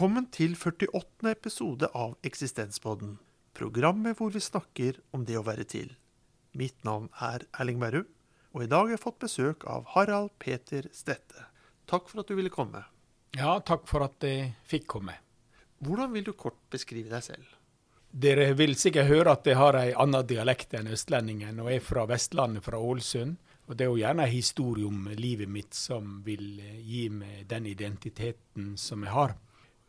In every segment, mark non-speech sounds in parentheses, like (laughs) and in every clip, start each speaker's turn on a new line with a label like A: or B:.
A: Velkommen til 48. episode av Eksistenspodden. Programmet hvor vi snakker om det å være til. Mitt navn er Erling Berrum, og i dag har jeg fått besøk av Harald Peter Stette. Takk for at du ville komme.
B: Ja, takk for at jeg fikk komme.
A: Hvordan vil du kort beskrive deg selv?
B: Dere vil sikkert høre at jeg har ei anna dialekt enn østlendingen, og er fra Vestlandet, fra Ålesund. Og det er jo gjerne en historie om livet mitt som vil gi meg den identiteten som jeg har.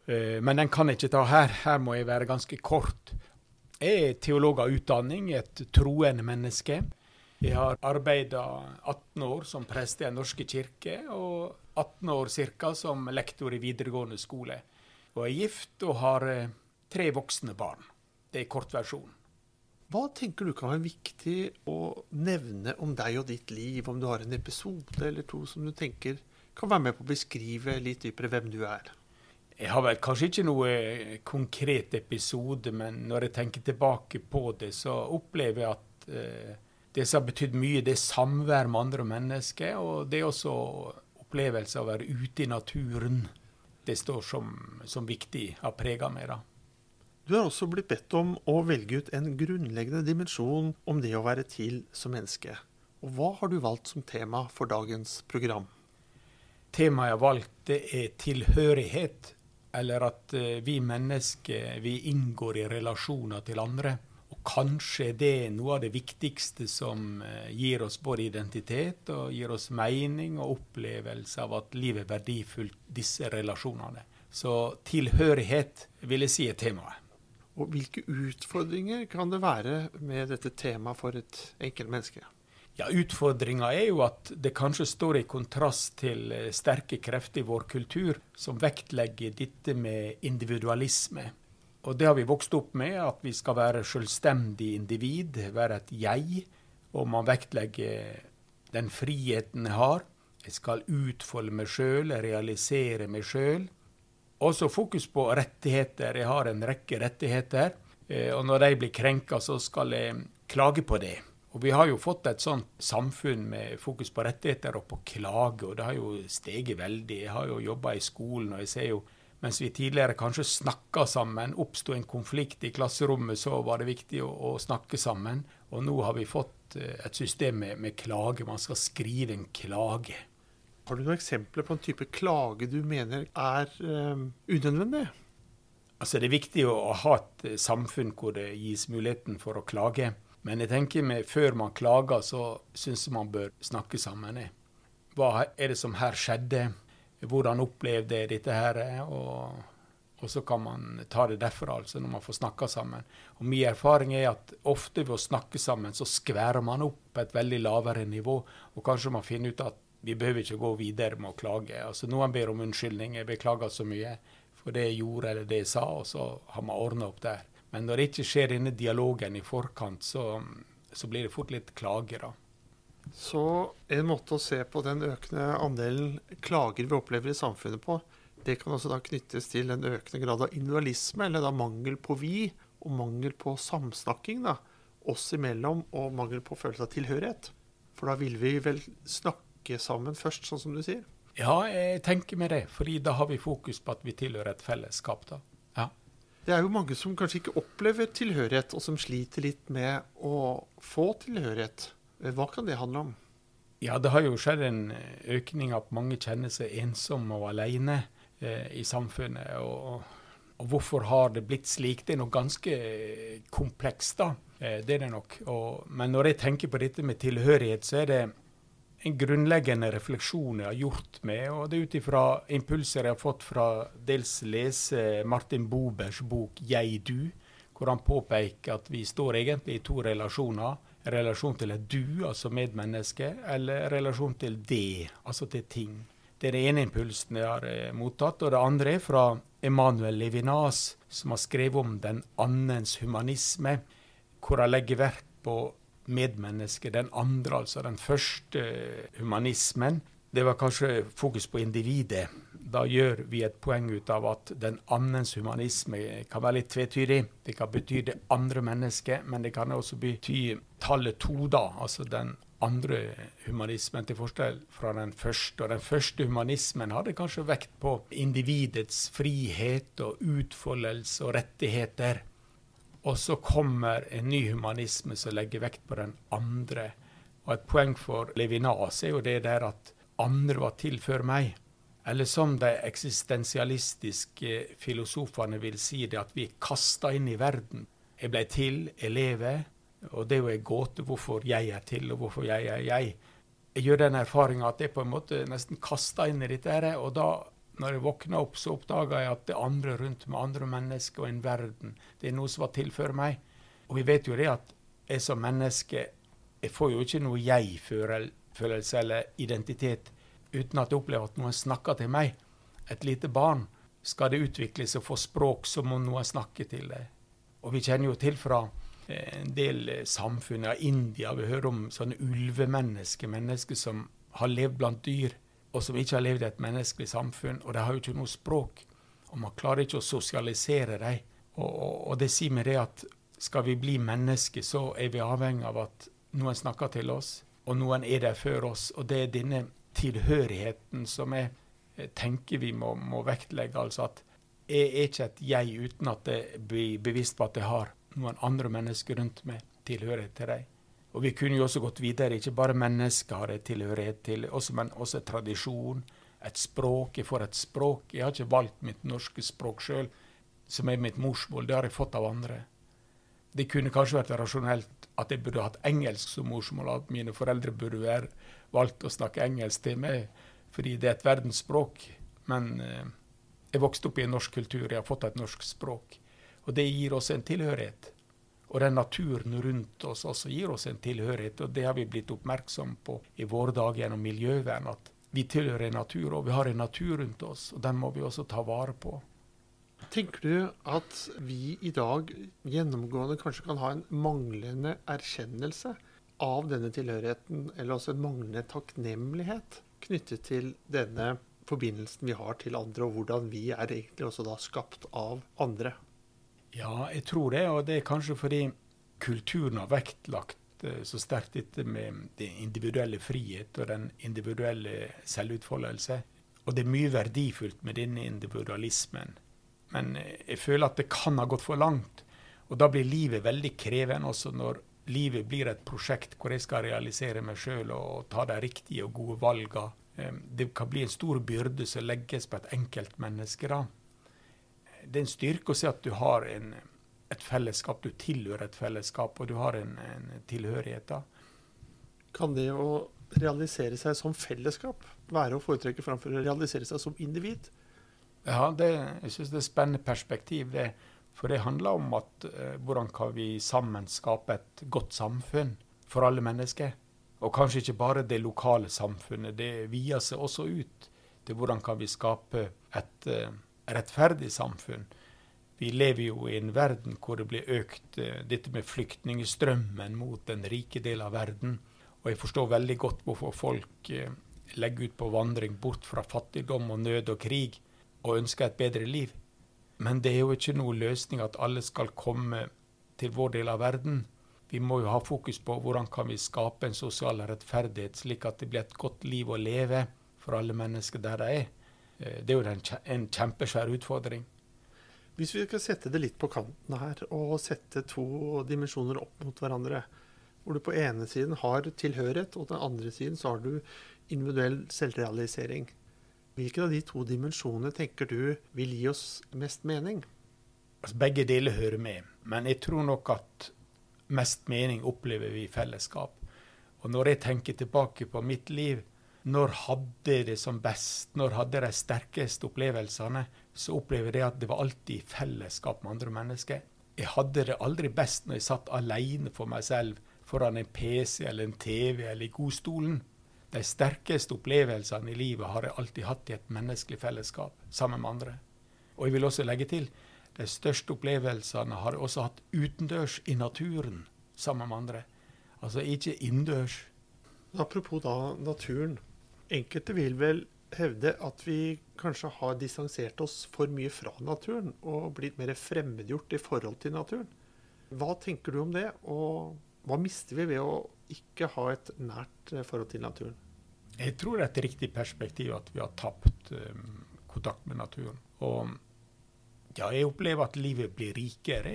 B: Eh, men den kan jeg ikke ta her. Her må jeg være ganske kort. Jeg er teolog av utdanning, et troende menneske. Jeg har arbeida 18 år som prest i Den norske kirke, og 18 år ca. som lektor i videregående skole. Og er gift og har eh, tre voksne barn. Det er kortversjonen.
A: Hva tenker du kan være viktig å nevne om deg og ditt liv, om du har en episode eller to som du tenker kan være med på å beskrive litt dypere hvem du er?
B: Jeg har vel kanskje ikke noe konkret episode, men når jeg tenker tilbake på det, så opplever jeg at eh, det som har betydd mye, det er samvær med andre mennesker, og det er også opplevelse av å være ute i naturen. Det står som, som viktig, har prega meg. da.
A: Du har også blitt bedt om å velge ut en grunnleggende dimensjon om det å være til som menneske. Og hva har du valgt som tema for dagens program?
B: Temaet jeg har valgt, det er tilhørighet. Eller at eh, vi mennesker vi inngår i relasjoner til andre. Og kanskje det er noe av det viktigste som eh, gir oss både identitet og gir oss mening og opplevelse av at livet er verdifullt, disse relasjonene. Så tilhørighet vil jeg si er temaet.
A: Og hvilke utfordringer kan det være med dette temaet for et enkelt menneske?
B: Ja, Utfordringa er jo at det kanskje står i kontrast til eh, sterke krefter i vår kultur som vektlegger dette med individualisme. Og det har vi vokst opp med, at vi skal være selvstendig individ, være et jeg. Og man vektlegger den friheten jeg har. Jeg skal utfolde meg sjøl, realisere meg sjøl. Også fokus på rettigheter. Jeg har en rekke rettigheter. Eh, og når de blir krenka, så skal jeg klage på det. Og vi har jo fått et sånt samfunn med fokus på rettigheter og på klage, og det har jo steget veldig. Jeg har jo jobba i skolen, og jeg ser jo mens vi tidligere kanskje snakka sammen, oppsto en konflikt i klasserommet, så var det viktig å, å, snakke sammen. Og nå har vi fått eh, et system med, med klage. Man skal skrive en klage.
A: Har du noen eksempler på en type klage du mener er um, unødvendig?
B: Altså Det er viktig å ha et eh, samfunn hvor det gis muligheten for å klage. Men jeg tenker meg, før man klager, så syns jeg man bør snakke sammen. Hva er det som her skjedde? Hvordan opplevde jeg dette her? Og, og, så kan man ta det derfra, altså, når man får snakka sammen. Og Min erfaring er at ofte ved å snakke sammen, så skværer man opp på et veldig lavere nivå. Og kanskje man finner ut at vi behøver ikke gå videre med å klage. Altså, noen ber om unnskyldning. Jeg beklager så mye for det jeg gjorde eller det jeg sa, og så har man ordna opp der. Men når det ikke skjer denne dialogen i forkant, så, så blir det fort litt klager, da.
A: Så en måte å se på den økende andelen klager vi opplever i samfunnet på, det kan også da knyttes til en økende grad av individualisme, eller da mangel på vi, og mangel på samsnakking da, oss imellom, og mangel på følelse av tilhørighet. For da vil vi vel snakke snakke sammen først, sånn som du sier?
B: Ja, jeg tenker med det. fordi da har vi fokus på at vi tilhører et fellesskap. da.
A: Det er jo mange som kanskje ikke opplever tilhørighet, og som sliter litt med å få tilhørighet. Hva kan det handle om?
B: Ja, det har jo skjedd en økning at mange kjenner seg ensomme og alene eh, i samfunnet. Og, og, hvorfor har det blitt slik? Det er nok ganske komplekst, da. Eh, det er det nok. Og, men når jeg tenker på dette med tilhørighet, så er det en grunnleggende refleksjon jeg har gjort meg, og det er ut ifra impulser jeg har fått fra dels lese Martin Bobers bok 'Jeg du', hvor han påpeker at vi står egentlig i to relasjoner. Relasjon til et du, altså medmenneske, eller relasjon til det, altså til ting. Det er den ene impulsen jeg har eh, mottatt. Og det andre er fra Emanuel Levinas, som har skrevet om den andens humanisme, hvor han legger vekt på medmennesket, den andre, altså den første humanismen, det var kanskje fokus på individet. da gjør vi et poeng ut av at den annens humanisme kan være litt tvetydig. Det kan bety det andre mennesket, men det kan også bety tallet to, da. Altså den andre humanismen, til forskjell fra den første. Og den første humanismen hadde kanskje vekt på individets frihet og utfoldelse og rettigheter. Og så kommer en ny humanisme som legger vekt på den andre. Og et poeng for Levinas er jo det der at andre var til før meg. Eller som de eksistensialistiske filosofene vil si det, at vi er kasta inn i verden. Jeg ble til, jeg lever, og det er jo en gåte hvorfor jeg er til, og hvorfor jeg er jeg. Jeg gjør den erfaringa at jeg på en måte nesten kasta inn i dette, her, og da, når jeg våkna opp, så oppdaga jeg at det andre rundt meg, andre mennesker og en verden, det er noe som var til for meg. Og vi vet jo det at jeg som menneske, jeg får jo ikke noe jeg-følelse eller identitet uten at jeg opplever at noen snakker til meg. Et lite barn, skal det utvikles og få språk, så må noen snakke til det. Og vi kjenner jo til fra eh, en del eh, samfunn, av India, vi hører om sånne ulvemennesker, mennesker som har levd blant dyr, og som ikke har levd i et menneskelig samfunn. Og de har jo ikke noe språk. Og man klarer ikke å sosialisere dem. Og, og, og det sier meg det at skal vi bli mennesker, så er vi avhengig av at noen snakker til oss, og noen er der før oss. Og det er denne tilhørigheten som jeg tenker vi må, må vektlegge. Altså at jeg er ikke et jeg uten at jeg blir bevisst på at jeg har noen andre mennesker rundt meg, tilhørighet til dem. Og vi kunne jo også gått videre. Ikke bare mennesker har en tilhørighet til, også, men også tradisjon, et språk. Jeg får et språk. Jeg har ikke valgt mitt norske språk sjøl, som er mitt morsmål. Det har jeg fått av andre. Det kunne kanskje vært rasjonelt at jeg burde hatt engelsk som morsmål, at mine foreldre burde valgt å snakke engelsk til meg fordi det er et verdensspråk. Men eh, jeg vokste opp i en norsk kultur, jeg har fått et norsk språk. Og det gir oss en tilhørighet. Og den naturen rundt oss også gir oss en tilhørighet, og det har vi blitt oppmerksom på i våre dager gjennom miljøvern. At vi tilhører en natur, og vi har en natur rundt oss, og den må vi også ta vare på.
A: Tenker du at vi i dag gjennomgående kanskje kan ha en manglende erkjennelse av denne tilhørigheten, eller også en manglende takknemlighet knyttet til denne forbindelsen vi har til andre, og hvordan vi er egentlig også da skapt av andre.
B: Ja, jeg tror det, og det er kanskje fordi kulturen har vektlagt eh, så sterkt dette med den individuelle frihet og den individuelle selvutfoldelse. Og det er mye verdifullt med denne individualismen. Men eh, jeg føler at det kan ha gått for langt. Og da blir livet veldig krevende også når livet blir et prosjekt hvor jeg skal realisere meg sjøl og ta de riktige og gode valga. Det kan bli en stor byrde som legges på et enkeltmenneske. da. Det er en styrke å se at du har en, et fellesskap, du tilhører et fellesskap, og du har en, en tilhørighet. da.
A: Kan det å realisere seg som fellesskap være å foretrekke framfor å realisere seg som individ?
B: Ja, det, jeg syns det er et spennende perspektiv. det for det handler om at eh, hvordan kan vi sammen skape et godt samfunn for alle mennesker. Og kanskje ikke bare det lokale samfunnet. Det vier seg også ut til hvordan kan vi skape et eh, rettferdig samfunn. Vi lever jo i en verden hvor det blir økt eh, dette med flyktningstrømmen mot den rike delen av verden. Og jeg forstår veldig godt hvorfor folk eh, legger ut på vandring bort fra fattigdom og nød og krig og ønsker et bedre liv. Men det er jo ikke noe løsning at alle skal komme til vår del av verden. Vi må jo ha fokus på hvordan kan vi skape en sosial rettferdighet, slik at det blir et godt liv å leve for alle mennesker der de er. Eh, det er jo en kjempesvær utfordring.
A: Hvis vi skal sette det litt på kanten her, og sette to dimensjoner opp mot hverandre, hvor du på ene siden har tilhørighet, og på den andre siden så har du individuell selvrealisering. Hvilken av de to dimensjonene tenker du vil gi oss mest mening?
B: Altså, begge deler hører med, men jeg tror nok at mest mening opplever vi i fellesskap. Og når jeg tenker tilbake på mitt liv, når hadde det som best, når hadde jeg de sterkeste opplevelsene, så opplever jeg at det var alltid i fellesskap med andre mennesker. Jeg hadde det aldri best når jeg satt alene for meg selv foran en PC eller en TV eller i godstolen. De sterkeste opplevelsene i livet har jeg alltid hatt i et menneskelig fellesskap sammen med andre. Og jeg vil også legge til de største opplevelsene har jeg også hatt utendørs i naturen sammen med andre. Altså ikke innendørs.
A: Apropos da naturen. Enkelte vil vel hevde at vi kanskje har distansert oss for mye fra naturen og blitt mer fremmedgjort i forhold til naturen. Hva tenker du om det, og hva mister vi ved å ikke ha et nært eh, forhold til naturen?
B: Jeg tror det er et riktig perspektiv at vi har tapt um, kontakt med naturen. Og ja, jeg opplever at livet blir rikere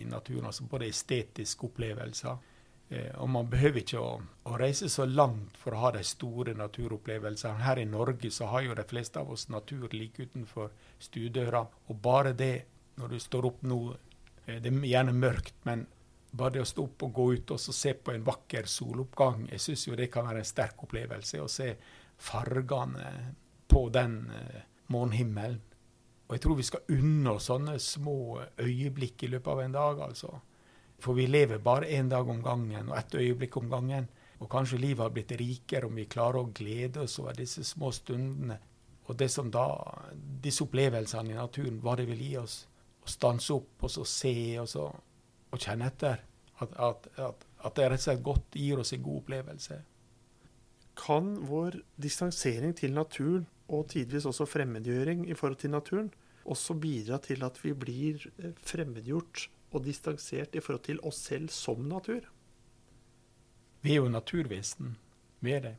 B: i naturen, altså både estetiske opplevelser. Eh, og man behøver ikke å, å, reise så langt for å ha de store naturopplevelsene. Her i Norge så har jo de fleste av oss natur like utenfor stuedøra. Og bare det, når du står opp nå, eh, det er gjerne mørkt, men bare det å stå opp og gå ut og se på en vakker soloppgang, jeg syns jo det kan være en sterk opplevelse. Å se fargene på den eh, morgenhimmelen. Og jeg tror vi skal unne oss sånne små øyeblikk i løpet av en dag, altså. For vi lever bare én dag om gangen og ett øyeblikk om gangen. Og kanskje livet har blitt rikere om vi klarer å glede oss over disse små stundene. Og det som da, disse opplevelsene i naturen, hva det vil gi oss. Å stanse opp og så se og så og kjenne etter. At, at, at, at, det rett og slett godt gir oss en god opplevelse.
A: Kan vår distansering til naturen, og tidvis også fremmedgjøring i forhold til naturen, også bidra til at vi blir eh, fremmedgjort og distansert i forhold til oss selv som natur?
B: Vi er jo naturvesen. Vi er det.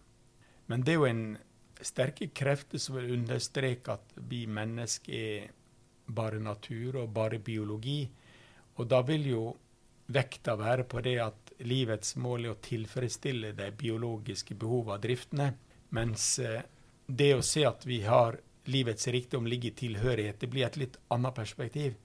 B: Men det er jo en sterke krefter som vil understreke at vi mennesker er bare natur og bare biologi. Og da vil jo vekta være på det at livets mål er å tilfredsstille de biologiske behovene og driftene, mens eh, det å se at vi har livets rikdom ligger i tilhørighet, det blir et litt annet perspektiv.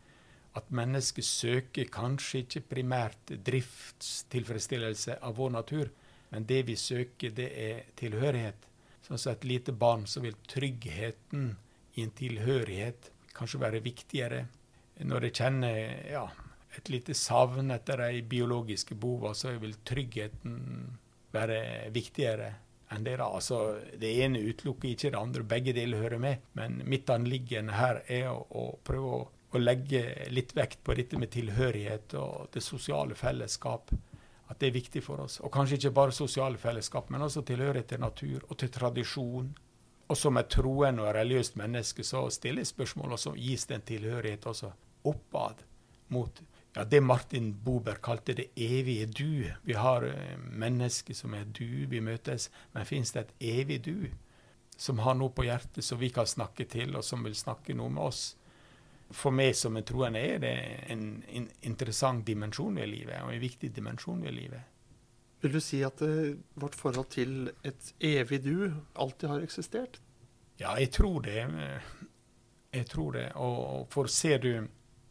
B: At mennesket søker kanskje ikke primært driftstilfredsstillelse av vår natur, men det vi søker, det er tilhørighet. Sånn som et lite barn, så vil tryggheten i en tilhørighet kanskje være viktigere. Når jeg kjenner ja, et lite savn etter de biologiske behovene, så vil tryggheten være viktigere enn det. da. Altså, det ene utelukker ikke det andre, begge deler hører med. Men mitt anliggende her er å, å prøve å, å, legge litt vekt på dette med tilhørighet og det sosiale fellesskap. At det er viktig for oss. Og kanskje ikke bare sosiale fellesskap, men også tilhørighet til natur og til tradisjon. Og som et troende og religiøst menneske så stiller spørsmål, og så gis det en tilhørighet også oppad mot ja, det Martin Bober kalte det evige du. Vi har eh, mennesker som er du, vi møtes, men fins det et evig du som har noe på hjertet som vi kan snakke til, og som vil snakke noe med oss? For meg som en troende er det en, en interessant dimensjon ved livet, og en viktig dimensjon ved livet.
A: Vil du si at uh, vårt forhold til et evig du alltid har eksistert?
B: Ja, jeg tror det. Jeg tror det. Og for ser du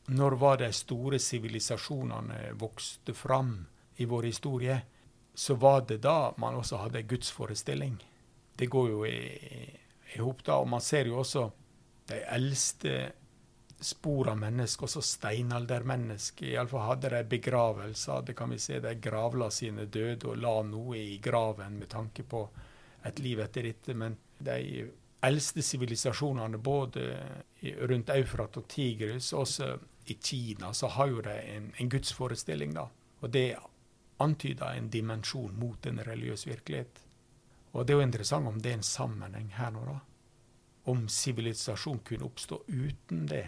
B: når var de store sivilisasjonene vokste fram i vår historie, så var det da man også hadde gudsforestilling. Det går jo i, i hop da. Og man ser jo også de eldste spor av mennesker, også steinaldermennesker. Iallfall hadde de begravelser. Det kan vi se. De gravla sine døde og la noe i graven med tanke på et liv etter dette. Men de eldste sivilisasjonene, både rundt Eufrat og Tigris, også i Kina så har jo de en, en gudsforestilling, da. Og det antyder en dimensjon mot en religiøs virkelighet. Og det er jo interessant om det er en sammenheng her nå, da. Om sivilisasjon kunne oppstå uten det.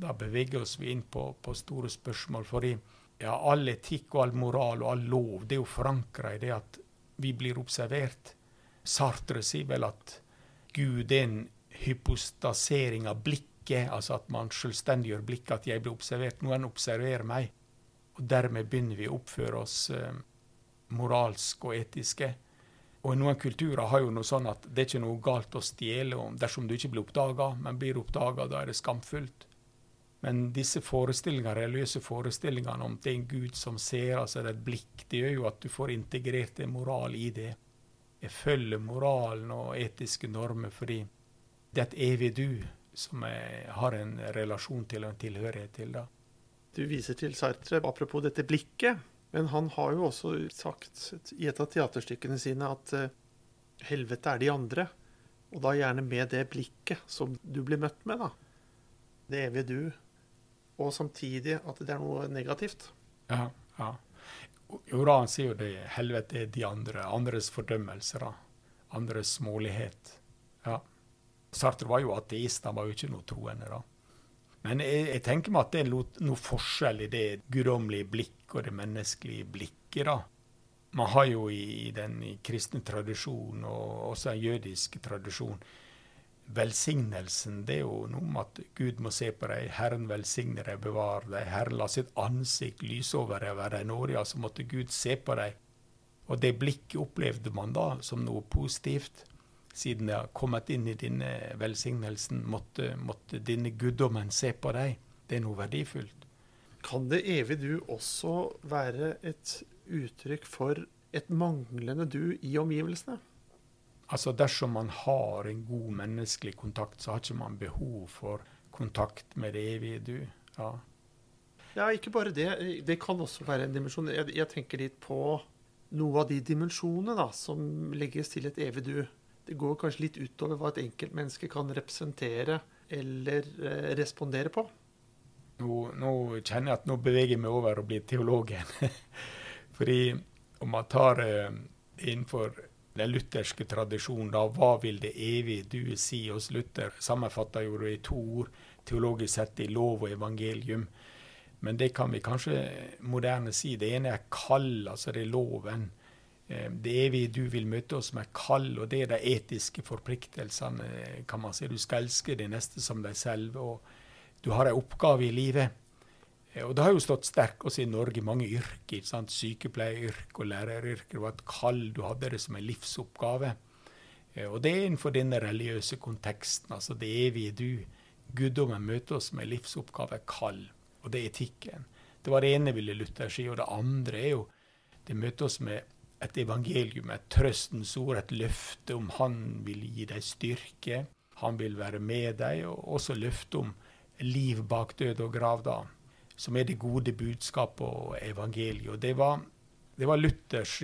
B: Da beveger oss vi inn på, på store spørsmål. fordi ja, all etikk og all moral og all lov det er jo forankra i det at vi blir observert. Sartre sier vel at Gud er en hypostasering av blikket, altså at man selvstendiggjør blikket, at jeg blir observert. Noen observerer meg. Og dermed begynner vi å oppføre oss eh, moralsk og etiske. Og i noen kulturer har jo noe sånn at det er ikke noe galt å stjele dersom du ikke blir oppdaga, men blir oppdaga, da er det skamfullt. Men disse forestillingene, religiøse forestillingene om det er en Gud som ser, altså det er et blikk, det gjør jo at du får integrert en moral i det. Jeg følger moralen og etiske normer fordi det er et evig du som jeg har en relasjon til og en tilhørighet til. da.
A: Du viser til Sartre apropos dette blikket, men han har jo også sagt i et av teaterstykkene sine at uh, helvete er de andre. Og da gjerne med det blikket som du blir møtt med, da. Det evige du. Og samtidig at det er noe negativt.
B: Ja, ja. Jo da, han sier jo det. Helvete er de andre. Andres fordømmelser. da. Andres smålighet. Ja. Sartre var jo ateist, han var jo ikke noe troende, da. Men jeg, jeg tenker meg at det er noe forskjell i det guddommelige blikk og det menneskelige blikket, da. Man har jo i den i kristne tradisjonen, og også en jødisk tradisjon, velsignelsen. Det er jo noe med at Gud må se på deg, Herren velsigne deg, bevare deg, Herren la sitt ansikt lyse over deg være deg nådig. Altså måtte Gud se på deg. Og det blikket opplevde man da som noe positivt. Siden det har kommet inn i denne velsignelsen, måtte, måtte denne guddommen se på deg. Det er noe verdifullt.
A: Kan det evige du også være et uttrykk for et manglende du i omgivelsene?
B: Altså Dersom man har en god menneskelig kontakt, så har ikke man behov for kontakt med det evige du. Ja,
A: ja ikke bare det. Det kan også være en dimensjon. Jeg, jeg tenker litt på noe av de dimensjonene da, som legges til et evig du. Det går kanskje litt utover hva et enkeltmenneske kan representere eller eh, respondere på.
B: Nå, nå, kjenner jeg at nå beveger jeg meg over å bli teologen. (laughs) Fordi om man tar eh, innenfor den lutherske tradisjonen, da, hva vil det evige du si hos Luther? Sammenfatta jo det i to ord, teologisk sett i lov og evangelium. Men det kan vi kanskje moderne si. Det ene er kall, altså det er loven. Eh, det evige du vil møte oss med kall, og det er de etiske forpliktelsene. kan man si. Du skal elske de neste som deg selv, og du har en oppgave i livet. Eh, og Det har jo stått sterkt også i Norge, mange yrker. sant? Sykepleieryrke og læreryrket var et kall, du hadde det som en livsoppgave. Eh, og det er innenfor denne religiøse konteksten, altså det evige du. Guddommen møter oss med livsoppgave, kall. Og det er etikken. Det var det ene ville Luther si. Og det andre er jo det møter oss med et evangelium, et trøstens ord, et løfte om han vil gi deg styrke. Han vil være med deg, og også løfte om liv bak død og grav. da som er det gode budskapet og evangeliet. Det var, det var Luthers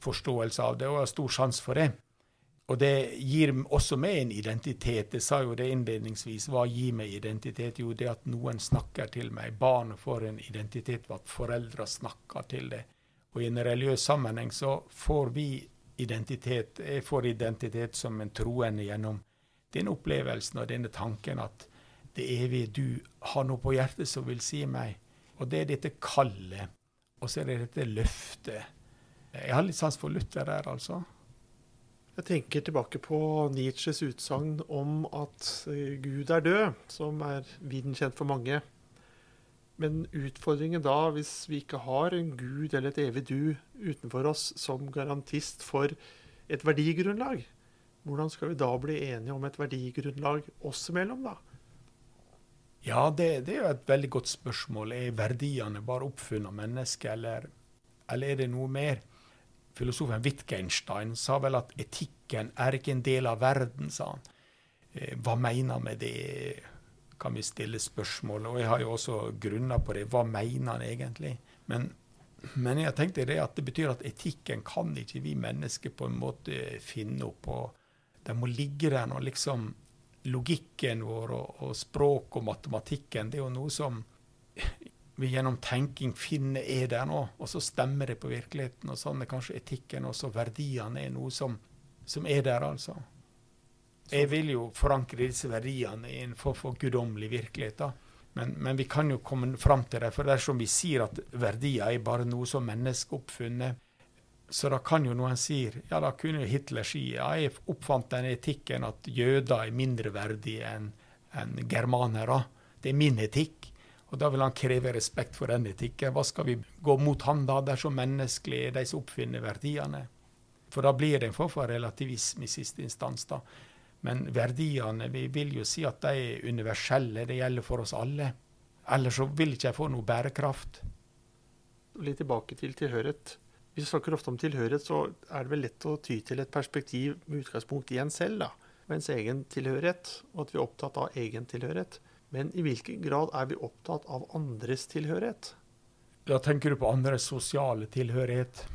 B: forståelse av det, og jeg har stor sjanse for det. Og det gir også meg en identitet. Jeg sa jo det innledningsvis. Hva gir meg identitet? Jo, det at noen snakker til meg. Barnet får en identitet ved at foreldre snakker til det. Og i en religiøs sammenheng så får vi identitet. Jeg får identitet som en troende gjennom den opplevelsen og denne tanken at det evige du har noe på hjertet som vil si meg. Og det er dette kallet. Og så er det dette løftet. Jeg har litt sans for Luther der, altså.
A: Jeg tenker tilbake på Nietzsches utsagn om at eh, Gud er død, som er viden kjent for mange. Men utfordringen da, hvis vi ikke har en gud eller et evig du utenfor oss som garantist for et verdigrunnlag, hvordan skal vi da bli enige om et verdigrunnlag oss imellom, da?
B: Ja, det, det, er jo et veldig godt spørsmål. Er verdiene bare oppfunnet av mennesket, eller, eller, er det noe mer? Filosofen Wittgenstein sa vel at etikken er ikke en del av verden, sa han. Eh, hva mener han med det, kan vi stille spørsmål. Og jeg har jo også grunner på det. Hva mener han egentlig? Men, men jeg tenkte det at det betyr at etikken kan ikke vi mennesker på en måte finne opp. og Den må ligge der når liksom logikken vår og, og språk og matematikken, det er jo noe som vi gjennom tenking finner er der nå, og så stemmer det på virkeligheten. Og sånn er kanskje etikken også. Verdiene er noe som, som er der, altså. Jeg vil jo forankre disse verdiene i en form for guddommelig virkelighet. da. Men, men, vi kan jo komme fram til det. For dersom vi sier at verdier er bare noe som mennesket oppfunnet, så da kan jo noen si ja, da kunne Hitler si ja, jeg oppfant den etikken at jøder er mindreverdige enn en germanere. Det er min etikk. Og da vil han kreve respekt for den etikken. Hva skal vi gå mot han da, menneskelig er de som oppfinner verdiene? For da blir det en form for relativisme i siste instans. da. Men verdiene, vi vil jo si at de er universelle, det gjelder for oss alle. Ellers så vil ikke jeg få noe bærekraft.
A: Litt tilbake til tilhørighet. Vi snakker ofte om tilhørighet, så er det vel lett å ty til et perspektiv med utgangspunkt i en selv, da, og ens egen tilhørighet, og at vi er opptatt av egen tilhørighet. Men i hvilken grad er vi opptatt av andres tilhørighet?
B: Da tenker du på andres sosiale tilhørighet?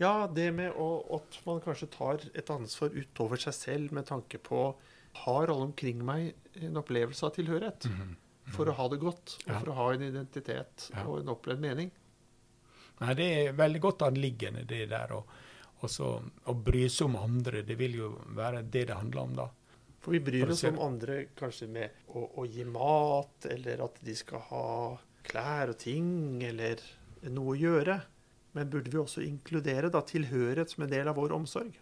A: Ja, det med å, at man kanskje tar et ansvar utover seg selv med tanke på har alle omkring meg en opplevelse av tilhørighet? Mm -hmm. For å ha det godt, og ja. for å ha en identitet ja. og en opplevd mening.
B: Nei, det er veldig godt anliggende, det der. Og, og så, å bry seg om andre, det vil jo være det det handler om, da.
A: For vi bryr oss om andre kanskje med å, å gi mat, eller at de skal ha klær og ting, eller noe å gjøre. Men burde vi også inkludere da tilhørighet som en del av vår omsorg?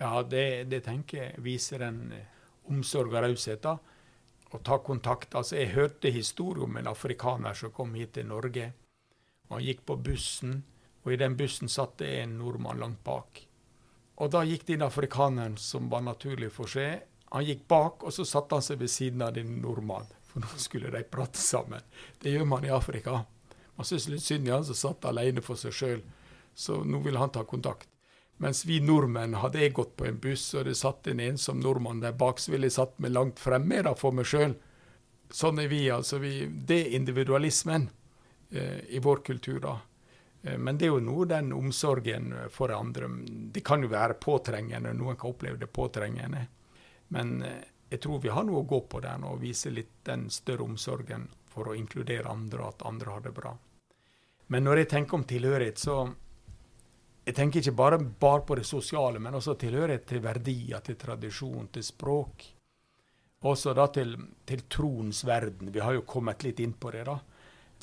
B: Ja, det, det tenker jeg viser en eh, omsorg og raushet. Å ta kontakt. Altså, Jeg hørte historien om en afrikaner som kom hit til Norge. Og Han gikk på bussen, og i den bussen satt det en nordmann langt bak. Og da gikk den afrikaneren som var naturlig for seg, han gikk bak, og så satte han seg ved siden av den nordmannen. For nå skulle de prate sammen. Det gjør man i Afrika. Man syns litt synd i han som satt alene for seg sjøl, så nå ville han ta kontakt. Mens vi nordmenn, hadde jeg gått på en buss og det satt en ensom nordmann der bak, så ville jeg satt meg langt fremme da for meg sjøl. Sånn er vi, altså. Vi, det er individualismen i vår kultur, da. Eh, men det er jo noe den omsorgen for andre Det kan jo være påtrengende, noen kan oppleve det påtrengende. Men eh, jeg tror vi har noe å gå på der nå, og vise litt den større omsorgen for å inkludere andre, og at andre har det bra. Men når jeg tenker om tilhørighet, så jeg tenker ikke bare, bare på det sosiale, men også tilhørighet til verdier, til tradisjon, til språk. Også da til, til troens verden. Vi har jo kommet litt inn på det, da.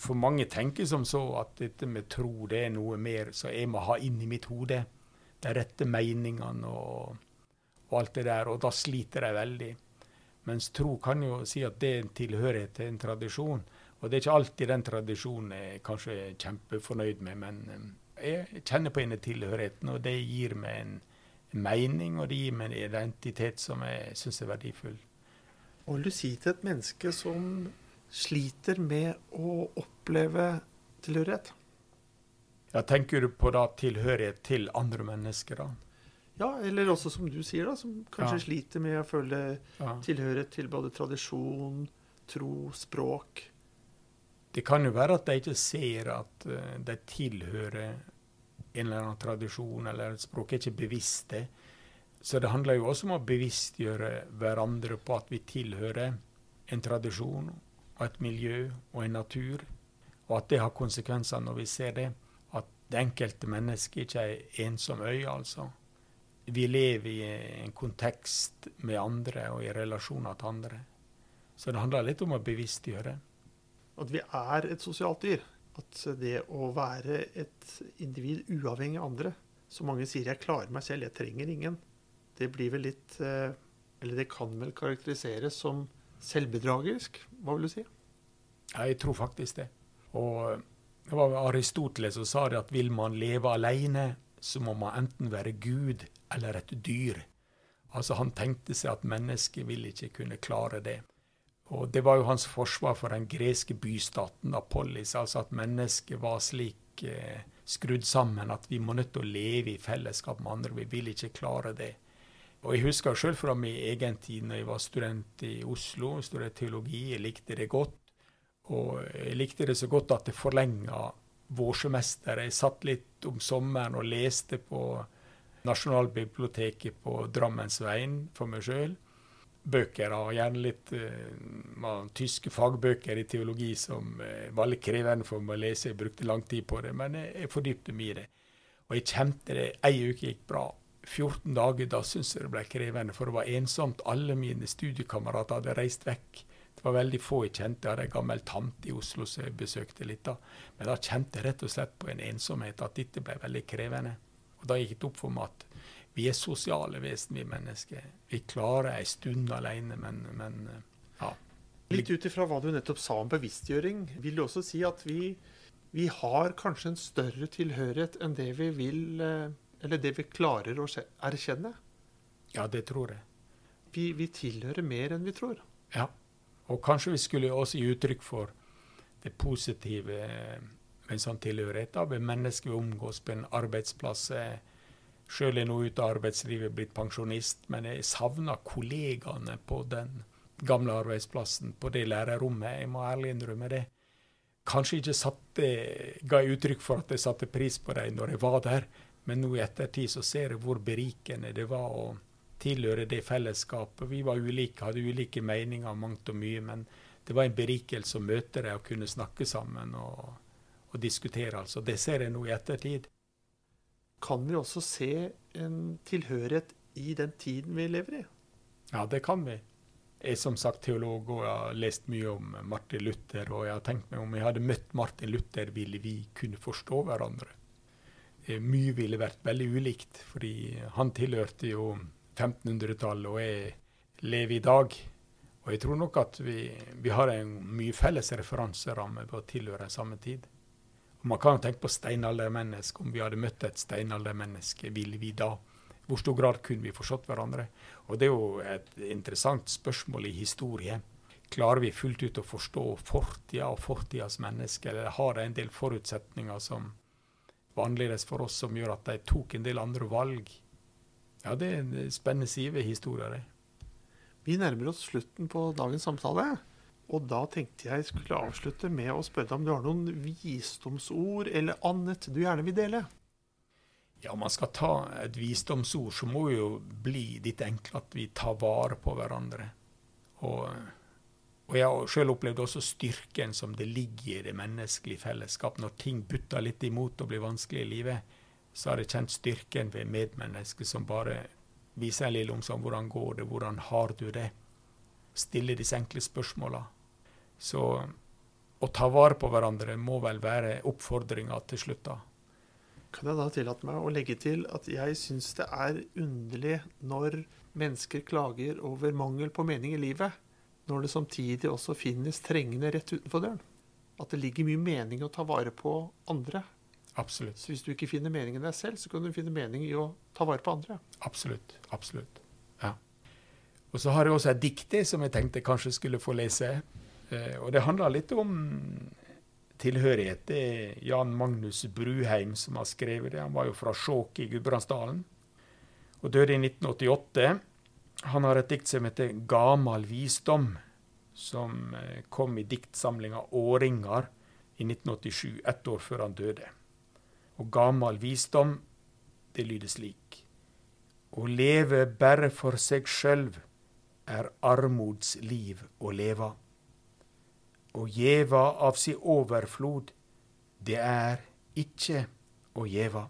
B: For mange tenker som så at dette med tro det er noe mer som jeg må ha inn i mitt hode. De rette meningene og, og alt det der. Og da sliter de veldig. Mens tro kan jo si at det er en tilhørighet til en tradisjon. Og det er ikke alltid den tradisjonen jeg kanskje er kjempefornøyd med, men eh, jeg kjenner på denne tilhørigheten, og det gir meg en mening, og det gir meg en identitet som jeg syns er verdifull.
A: Hva vil du si til et menneske som sliter med å oppleve tilhørighet?
B: Ja, tenker du på da tilhørighet til andre mennesker, da?
A: Ja, eller også som du sier, da, som kanskje
B: Ja.
A: sliter med å føle
B: Ja.
A: tilhørighet til både tradisjon, tro, språk.
B: Det kan jo være at de ikke ser at eh, de tilhører en eller annen tradisjon eller et språk, er ikke bevisst det. Så det handler jo også om å bevisstgjøre hverandre på at vi tilhører en tradisjon og et miljø og en natur, og at det har konsekvenser når vi ser det. At det enkelte mennesket ikke er en ensom øy, altså. Vi lever i en kontekst med andre og i relasjoner til andre. Så det handler litt om å bevisstgjøre.
A: At vi er et sosialt dyr. At det å være et individ uavhengig av andre Så mange sier 'jeg klarer meg selv, jeg trenger ingen'. Det blir vel litt eh, Eller det kan vel karakteriseres som selvbedragerisk? Hva vil du si?
B: Ja, jeg tror faktisk det. Og det var Aristoteles som sa det at vil man leve alene, så må man enten være Gud eller et dyr. Altså Han tenkte seg at mennesket vil ikke kunne klare det. Og Det var jo hans forsvar for den greske bystaten Apollis, altså at mennesket var slik eh, skrudd sammen at vi må nødt til å leve i fellesskap med andre. Vi vil ikke klare det. Og Jeg husker sjøl fra min egen tid når jeg var student i Oslo, studerte teologi. Jeg likte det godt. Og jeg likte det så godt at det forlenga vårsemesteret. Jeg satt litt om sommeren og leste på Nasjonalbiblioteket på Drammensveien for meg sjøl. Bøker, og gjerne litt uh, tyske fagbøker i teologi som uh, var litt krevende for meg å lese. Jeg brukte lang tid på det, men jeg, jeg fordypte meg i det. Og jeg kjente det. Ei uke gikk bra. 14 dager, da syntes jeg det ble krevende, for det var ensomt. Alle mine studiekamerater hadde reist vekk. Det var veldig få jeg kjente. Jeg hadde en gammel tante i Oslo som jeg besøkte litt da. Men da kjente jeg rett og slett på en ensomhet, at dette ble veldig krevende. Og da gikk det opp for meg at vi er sosiale vesen, vi mennesker. Vi klarer ei stund alene, men, men ja.
A: Litt ut ifra hva du nettopp sa om bevisstgjøring, vil du også si at vi, vi har kanskje en større tilhørighet enn det vi vil eh, Eller det vi klarer å erkjenne?
B: Ja, det tror jeg.
A: Vi, vi tilhører mer enn vi tror.
B: Ja. Og kanskje vi skulle også gi uttrykk for det positive ved en sånn tilhørighet da, ved mennesker vi omgås på en arbeidsplass. Sjøl er jeg nå ute av arbeidslivet, blitt pensjonist, men jeg savner kollegaene på den gamle arbeidsplassen, på det lærerrommet. Jeg må ærlig innrømme det. Kanskje ikke satte, ga jeg uttrykk for at jeg satte pris på dem når jeg var der, men nå i ettertid så ser jeg hvor berikende det var å tilhøre det fellesskapet. Vi var ulike, hadde ulike meninger om mangt og mye, men det var en berikelse å møte dem og kunne snakke sammen og, og diskutere. altså. Det ser jeg nå i ettertid.
A: Kan vi også se en tilhørighet i den tiden vi lever i?
B: Ja, det kan vi. Jeg er som sagt teolog og jeg har lest mye om Martin Luther. Og jeg har tenkt meg om jeg hadde møtt Martin Luther, ville vi kunne forstå hverandre. Mye ville vært veldig ulikt, fordi han tilhørte jo 1500-tallet, og jeg lever i dag. Og jeg tror nok at vi, vi har en mye felles referanseramme på å tilhøre en samme tid. Og Man kan jo tenke på steinaldermenneske. Om vi hadde møtt et steinaldermenneske, ville vi da hvor stor grad kunne vi forstått hverandre? Og Det er jo et interessant spørsmål i historie. Klarer vi fullt ut å forstå fortida og fortidas mennesker, eller har de en del forutsetninger som var annerledes for oss, som gjør at de tok en del andre valg? Ja, det er en spennende side ved historien.
A: Vi nærmer oss slutten på dagens samtale. Og da tenkte jeg skulle avslutte med å spørre deg om du har noen visdomsord eller annet du gjerne vil dele?
B: Ja, om man skal ta et visdomsord, så må jo bli litt enkelt at vi tar vare på hverandre. Og, og jeg har sjøl opplevd også styrken som det ligger i det menneskelige fellesskap. Når ting butter litt imot og blir vanskelig i livet, så har jeg kjent styrken ved medmennesket som bare viser en lille omsorg. Hvordan går det? Hvordan har du det? Stille disse enkle spørsmåla. Så å ta vare på hverandre må vel være oppfordringa til slutt, da
A: kan jeg da tillate meg å legge til at jeg syns det er underlig når mennesker klager over mangel på mening i livet, når det samtidig også finnes trengende rett utenfor døren. At det ligger mye mening i å ta vare på andre.
B: Absolutt.
A: Så hvis du ikke finner mening i deg selv, så kan du finne mening i å ta vare på andre.
B: Absolutt. Absolutt. Ja. Og så har jeg også et dikte som jeg tenkte kanskje skulle få lese. Eh, og det handler litt om tilhørighet. Det er Jan Magnus Bruheim som har skrevet det. Han var jo fra Skjåk i Gudbrandsdalen og døde i 1988. Han har et dikt som heter 'Gamal visdom', som eh, kom i diktsamlinga 'Åringar' i 1987, ett år før han døde. Og 'Gamal visdom', det lyder slik. Å leve bare for seg sjølv er armods liv å leva Å gjeva av si overflod, det er ikke å gjeva.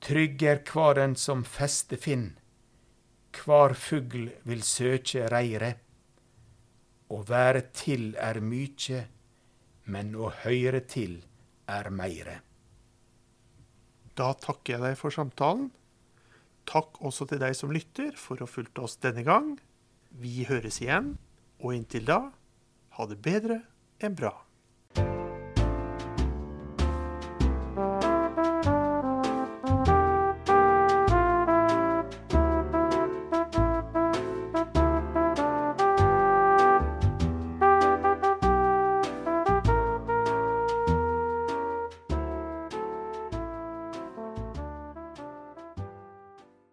B: Trygg er kvar den som feste finn, kvar fugl vil søke reiret. Å være til er mykje, men å høyre til er meire.
A: Da takker jeg deg for samtalen. Takk også til deg som lytter for å fulgte oss denne gang. Vi høres igjen, og inntil da ha det bedre enn bra.